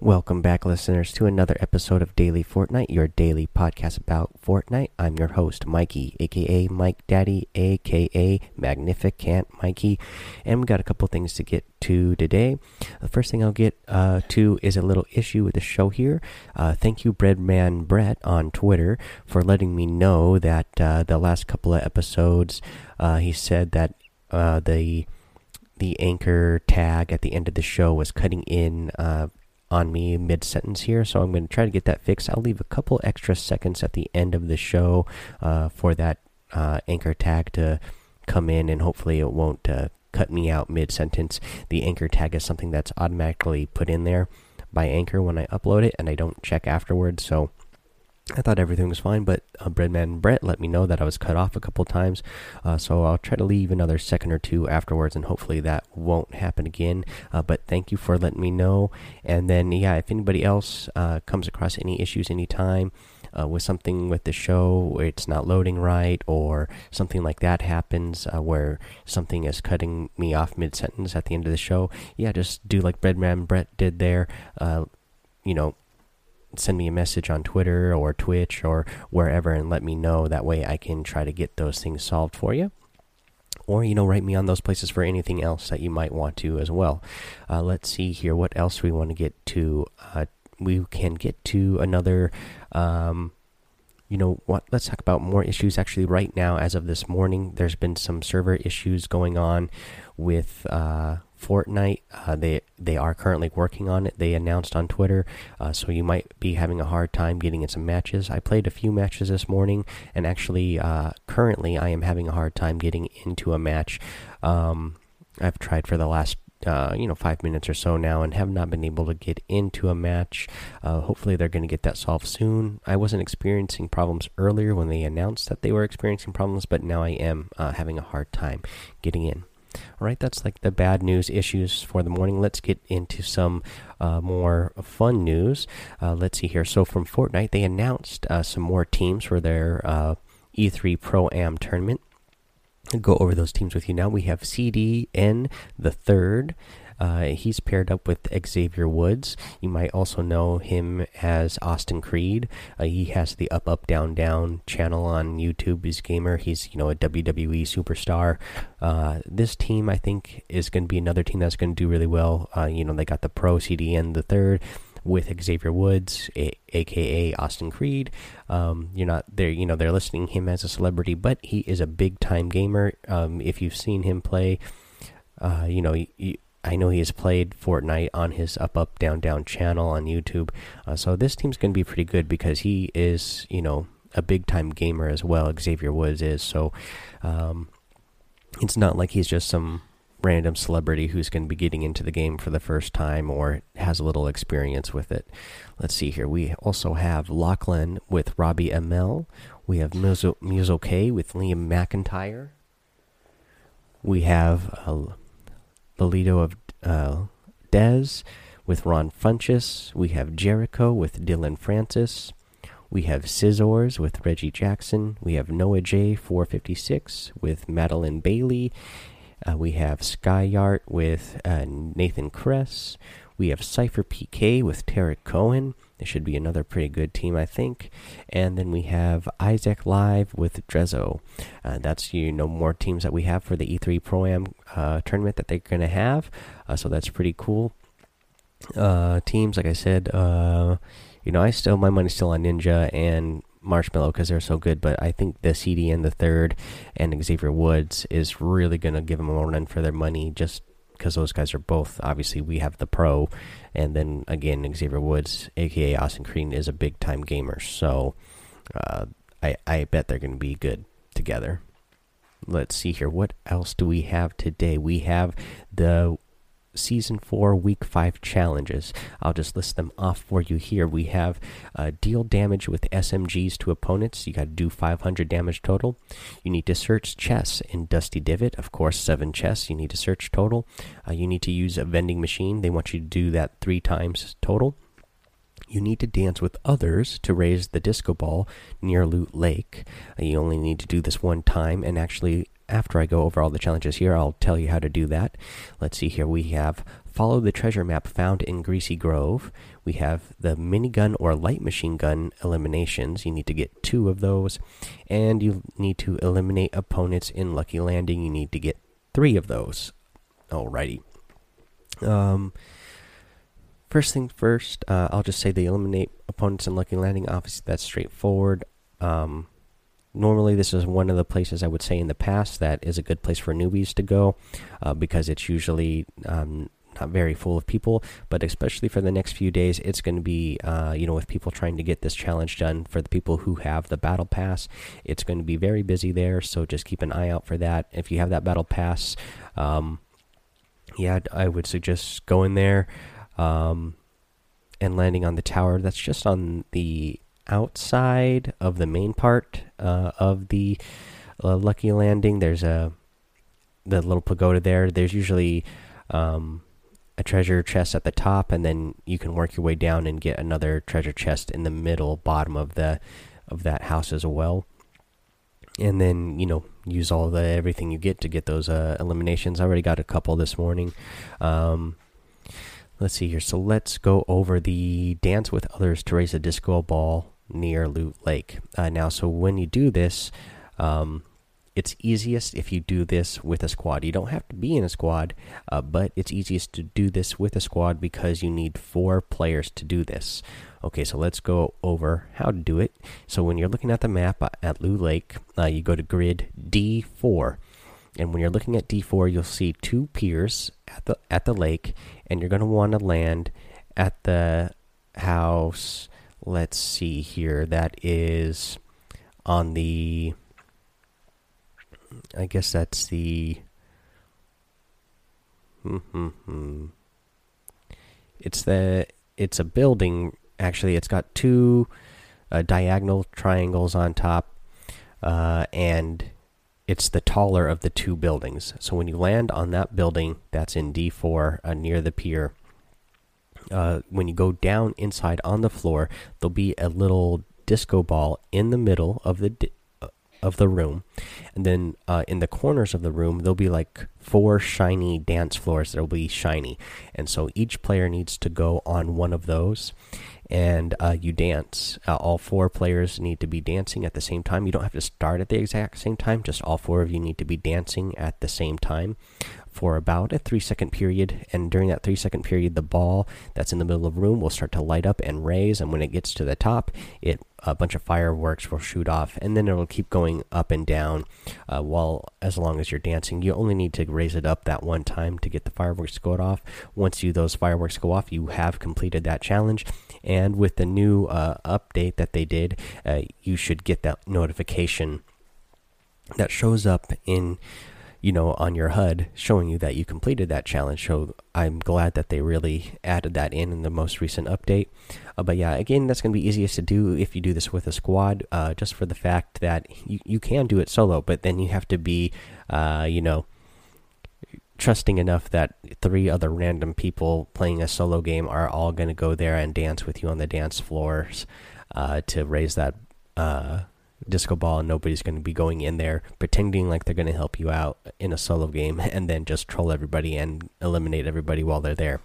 Welcome back, listeners, to another episode of Daily Fortnite, your daily podcast about Fortnite. I'm your host, Mikey, aka Mike Daddy, aka Magnificent Mikey, and we got a couple things to get to today. The first thing I'll get uh, to is a little issue with the show here. Uh, thank you, Breadman Brett, on Twitter, for letting me know that uh, the last couple of episodes, uh, he said that uh, the the anchor tag at the end of the show was cutting in uh, on me mid sentence here, so I'm going to try to get that fixed. I'll leave a couple extra seconds at the end of the show uh, for that uh, anchor tag to come in, and hopefully it won't uh, cut me out mid sentence. The anchor tag is something that's automatically put in there by Anchor when I upload it, and I don't check afterwards, so I thought everything was fine, but uh, Breadman Brett let me know that I was cut off a couple times. Uh, so I'll try to leave another second or two afterwards, and hopefully that won't happen again. Uh, but thank you for letting me know. And then, yeah, if anybody else uh, comes across any issues anytime uh, with something with the show, it's not loading right, or something like that happens uh, where something is cutting me off mid sentence at the end of the show, yeah, just do like Breadman Brett did there. you know, send me a message on Twitter or Twitch or wherever and let me know. That way I can try to get those things solved for you. Or, you know, write me on those places for anything else that you might want to as well. Uh, let's see here. What else we want to get to? Uh, we can get to another. Um, you know what? Let's talk about more issues. Actually, right now, as of this morning, there's been some server issues going on with. Uh, Fortnite. Uh, they they are currently working on it. They announced on Twitter, uh, so you might be having a hard time getting in some matches. I played a few matches this morning, and actually, uh, currently, I am having a hard time getting into a match. Um, I've tried for the last. Uh, you know, five minutes or so now, and have not been able to get into a match. Uh, hopefully, they're going to get that solved soon. I wasn't experiencing problems earlier when they announced that they were experiencing problems, but now I am uh, having a hard time getting in. Right, that's like the bad news issues for the morning. Let's get into some uh, more fun news. Uh, let's see here. So, from Fortnite, they announced uh, some more teams for their uh, E3 Pro Am tournament. I'll go over those teams with you now. We have CDN the third. Uh, he's paired up with Xavier Woods. You might also know him as Austin Creed. Uh, he has the Up Up Down Down channel on YouTube. He's gamer. He's you know a WWE superstar. Uh, this team I think is going to be another team that's going to do really well. Uh, you know they got the Pro CDN the third with Xavier Woods, a, aka Austin Creed. Um, you're not there, you know, they're listing him as a celebrity, but he is a big time gamer. Um, if you've seen him play, uh, you know, you, I know he has played Fortnite on his Up Up Down Down channel on YouTube. Uh, so this team's going to be pretty good because he is, you know, a big time gamer as well. Xavier Woods is. So um, it's not like he's just some random celebrity who's going to be getting into the game for the first time or has a little experience with it. Let's see here. We also have Lachlan with Robbie ML. We have Muzo, Muzo K with Liam McIntyre. We have. Uh, Bolito of uh, Dez with Ron Funches. We have Jericho with Dillon Francis. We have Cizzorz with Reggie Jackson. We have Noah J 456 with Madeline Bailey. Uh, we have Skyart with uh, Nathan Kress. We have Cypher PK with Tarek Cohen. This should be another pretty good team, I think. And then we have Isaac Live with Drezzo. Uh, that's you know more teams that we have for the E3 Pro Am uh, tournament that they're going to have. Uh, so that's pretty cool. Uh, teams, like I said, uh, you know, I still my money's still on Ninja and Marshmello because they're so good. But I think the CDN the third and Xavier Woods is really going to give them a run for their money just because those guys are both obviously we have the pro, and then again Xavier Woods, aka Austin Creed, is a big time gamer. So uh, I I bet they're going to be good together. Let's see here. What else do we have today? We have the Season 4 Week 5 challenges. I'll just list them off for you here. We have uh, deal damage with SMGs to opponents. You got to do 500 damage total. You need to search chests in Dusty Divot. Of course, seven chests you need to search total. Uh, you need to use a vending machine. They want you to do that three times total. You need to dance with others to raise the disco ball near Loot Lake. Uh, you only need to do this one time, and actually, after I go over all the challenges here, I'll tell you how to do that. Let's see here. We have follow the treasure map found in Greasy Grove. We have the minigun or light machine gun eliminations. You need to get two of those. And you need to eliminate opponents in Lucky Landing. You need to get three of those. Alrighty. Um, first thing first, uh, I'll just say they eliminate opponents in Lucky Landing. Obviously, that's straightforward. Um, normally, this is one of the places I would say in the past that is a good place for newbies to go uh, because it's usually um, not very full of people. But especially for the next few days, it's going to be, uh, you know, with people trying to get this challenge done for the people who have the battle pass, it's going to be very busy there. So just keep an eye out for that. If you have that battle pass, um, yeah, I would suggest going there um, and landing on the tower. That's just on the outside of the main part uh, of the uh, Lucky Landing. There's a the little pagoda there. There's usually um, a treasure chest at the top, and then you can work your way down and get another treasure chest in the middle bottom of the of that house as well. And then you know use all the everything you get to get those uh, eliminations. I already got a couple this morning. Um, let's see here. So let's go over the dance with others to raise a disco ball near Loot Lake. Uh, now, so when you do this, um, it's easiest if you do this with a squad. You don't have to be in a squad, uh, but it's easiest to do this with a squad because you need four players to do this. Okay, so let's go over how to do it. So when you're looking at the map uh, at Loot Lake, uh, you go to grid D4. And when you're looking at D4, you'll see two piers at the at the lake, and you're going to want to land at the house let's see here. That is on the. I guess that's the. It's the. It's a building. Actually, it's got two uh, diagonal triangles on top, uh, and it's the taller of the two buildings. So when you land on that building, that's in D4 uh, near the pier uh, when you go down inside on the floor, there'll be a little disco ball in the middle of the uh, of the room, and then uh, in the corners of the room there'll be like four shiny dance floors that'll be shiny, and so each player needs to go on one of those, and uh, you dance. Uh, all four players need to be dancing at the same time. You don't have to start at the exact same time; just all four of you need to be dancing at the same time for about a three second period. And during that three second period, the ball that's in the middle of the room will start to light up and raise. And when it gets to the top, it a bunch of fireworks will shoot off, and then it'll keep going up and down. Uh, while as long as you're dancing, you only need to raise it up that one time to get the fireworks to go off. Once you those fireworks go off, you have completed that challenge. And with the new uh, update that they did, uh, you should get that notification that shows up in you know, on your HUD showing you that you completed that challenge. So I'm glad that they really added that in in the most recent update. Uh, but yeah, again, that's going to be easiest to do if you do this with a squad, uh, just for the fact that you, you can do it solo, but then you have to be, uh, you know, trusting enough that three other random people playing a solo game are all going to go there and dance with you on the dance floors uh, to raise that uh, disco ball and nobody's going to be going in there pretending like they're going to help you out in a solo game and then just troll everybody and eliminate everybody while they're there.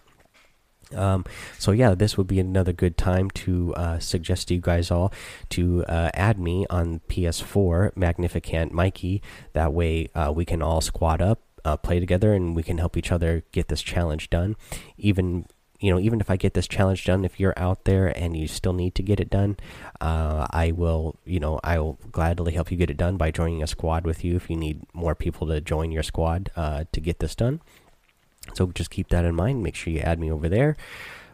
Um, so yeah, this would be another good time to uh, suggest to you guys all to uh, add me on PS4 Magnificent Mikey. That way uh, we can all squad up, uh, play together, and we can help each other get this challenge done. Even you know, even if I get this challenge done, if you're out there and you still need to get it done, uh, I will, you know, I will gladly help you get it done by joining a squad with you if you need more people to join your squad uh, to get this done. So just keep that in mind. Make sure you add me over there.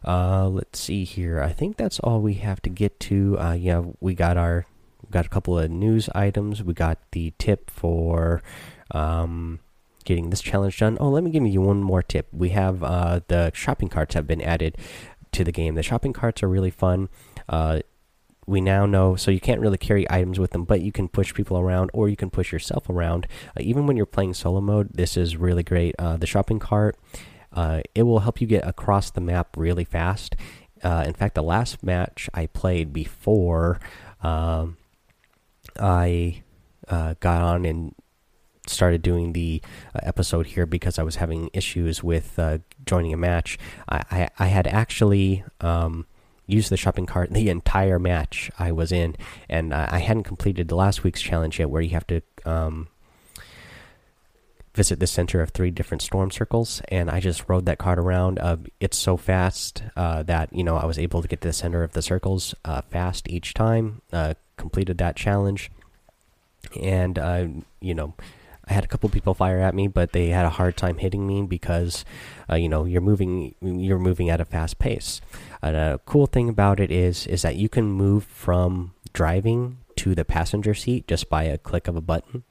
Uh, let's see here. I think that's all we have to get to. Uh, yeah, we got our got a couple of news items. We got the tip for um, getting this challenge done. Oh, let me give you one more tip. We have uh, the shopping carts have been added to the game. The shopping carts are really fun. Uh, we now know so you can't really carry items with them, but you can push people around or you can push yourself around. Uh, even when you're playing solo mode, this is really great. Uh, the shopping cart uh, it will help you get across the map really fast. Uh, in fact, the last match I played before um, I got on and started doing the uh, episode here because I was having issues with uh, joining a match. I, I, I had actually um, used the shopping cart the entire match I was in, and I hadn't completed the last week's challenge yet, where you have to um, visit the center of three different storm circles. And I just rode that cart around. Uh, it's so fast uh, that you know I was able to get to the center of the circles uh, fast each time. Uh, completed that challenge, and you know I had a couple people fire at me, but they had a hard time hitting me because, uh, you know, you're moving you're moving at a fast pace. And a cool thing about it is is that you can move from driving to the passenger seat just by a click of a button,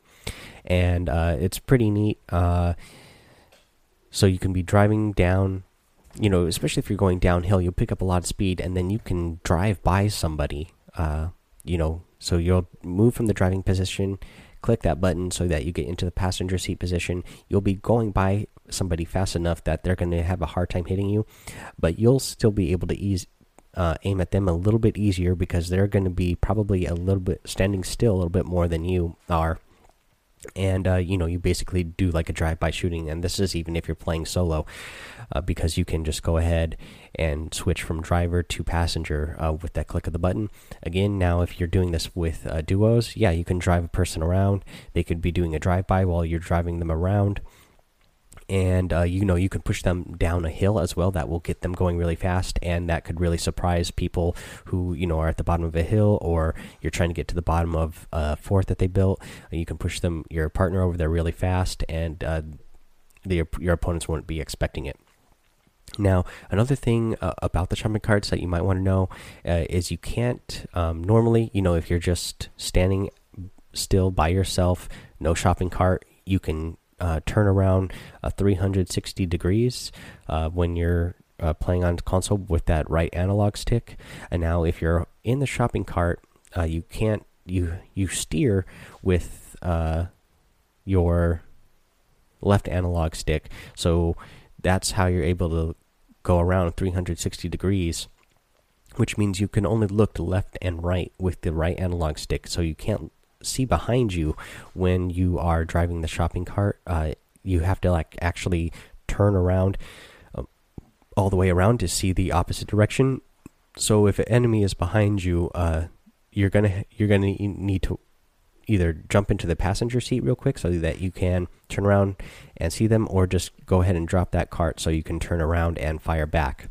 and uh, it's pretty neat. Uh, so you can be driving down, you know, especially if you're going downhill, you'll pick up a lot of speed, and then you can drive by somebody. Uh, you know, so you'll move from the driving position click that button so that you get into the passenger seat position. You'll be going by somebody fast enough that they're going to have a hard time hitting you, but you'll still be able to ease, uh, aim at them a little bit easier because they're going to be probably a little bit standing still a little bit more than you are and uh, you know you basically do like a drive-by shooting. And this is even if you're playing solo uh, because you can just go ahead and switch from driver to passenger uh, with that click of the button. Again now if you're doing this with uh, duos yeah you can drive a person around. They could be doing a drive-by while you're driving them around and uh, you know you can push them down a hill as well that will get them going really fast and that could really surprise people who you know are at the bottom of a hill or you're trying to get to the bottom of a fort that they built. You can push them your partner over there really fast and uh, the, your opponents won't be expecting it. Now, another thing uh, about the shopping carts that you might want to know uh, is you can't um, normally, you know, if you're just standing still by yourself, no shopping cart, you can uh, turn around uh, 360 degrees uh, when you're uh, playing on console with that right analog stick. And now, if you're in the shopping cart, uh, you can't you you steer with uh, your left analog stick. So that's how you're able to go around 360 degrees. Which means you can only look to left and right with the right analog stick, so you can't see behind you when you are driving the shopping cart. Uh, you have to like actually turn around uh, all the way around to see the opposite direction. So if an enemy is behind you, uh, you're gonna you're gonna need to either jump into the passenger seat real quick so that you can turn around and see them, or just go ahead and drop that cart so you can turn around and fire back.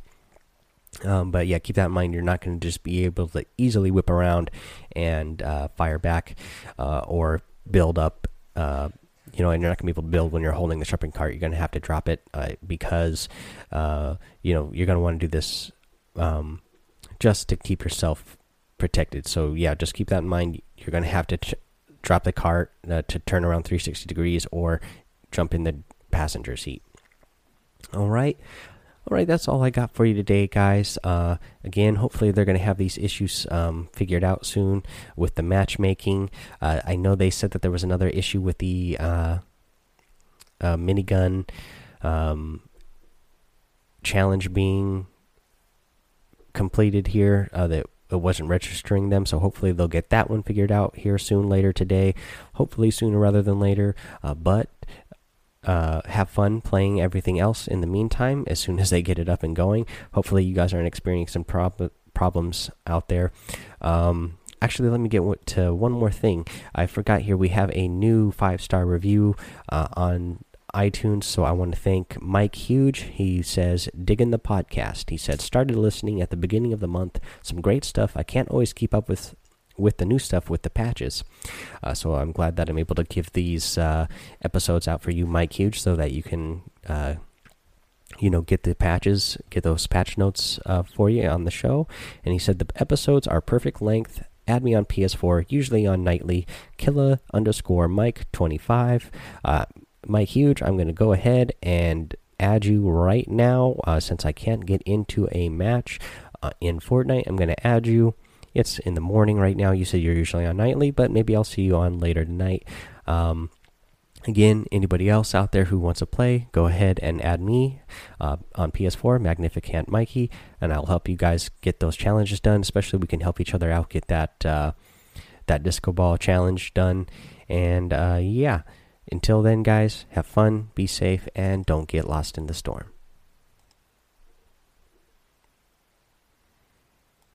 Um, but yeah, keep that in mind. You're not going to just be able to easily whip around and uh, fire back uh, or build up. Uh, you know, and you're not going to be able to build when you're holding the shopping cart. You're going to have to drop it uh, because uh, you know you're going to want to do this um, just to keep yourself protected. So yeah, just keep that in mind. You're going to have to drop the cart uh, to turn around 360 degrees or jump in the passenger seat. All right. All right, that's all I got for you today, guys. Uh, again, hopefully they're going to have these issues um, figured out soon with the matchmaking. Uh, I know they said that there was another issue with the uh, uh minigun um, challenge being completed here. Uh, that it wasn't registering them, so hopefully they'll get that one figured out here soon, later today. Hopefully sooner rather than later. Uh, but uh, have fun playing everything else in the meantime as soon as they get it up and going. Hopefully, you guys aren't experiencing some prob problems out there. Um, actually, let me get to one more thing. I forgot here we have a new five star review uh, on iTunes. So I want to thank Mike Huge. He says, digging the podcast. He said, started listening at the beginning of the month. Some great stuff. I can't always keep up with with the new stuff with the patches. Uh, so I'm glad that I'm able to give these uh, episodes out for you, Mike Huge, so that you can, uh, you know, get the patches, get those patch notes uh, for you on the show. And he said the episodes are perfect length. Add me on PS4, usually on nightly. Killa underscore Mike 25. Uh, Mike Huge, I'm going to go ahead and add you right now uh, since I can't get into a match in Fortnite. I'm going to add you. It's in the morning right now. You said you're usually on nightly, but maybe I'll see you on later tonight. Um, again, anybody else out there who wants to play, go ahead and add me uh, on PS4, Magnificent Mikey, and I'll help you guys get those challenges done. Especially, we can help each other out, get that uh, that disco ball challenge done. And uh, yeah, Until then, guys, have fun, be safe, and don't get lost in the storm.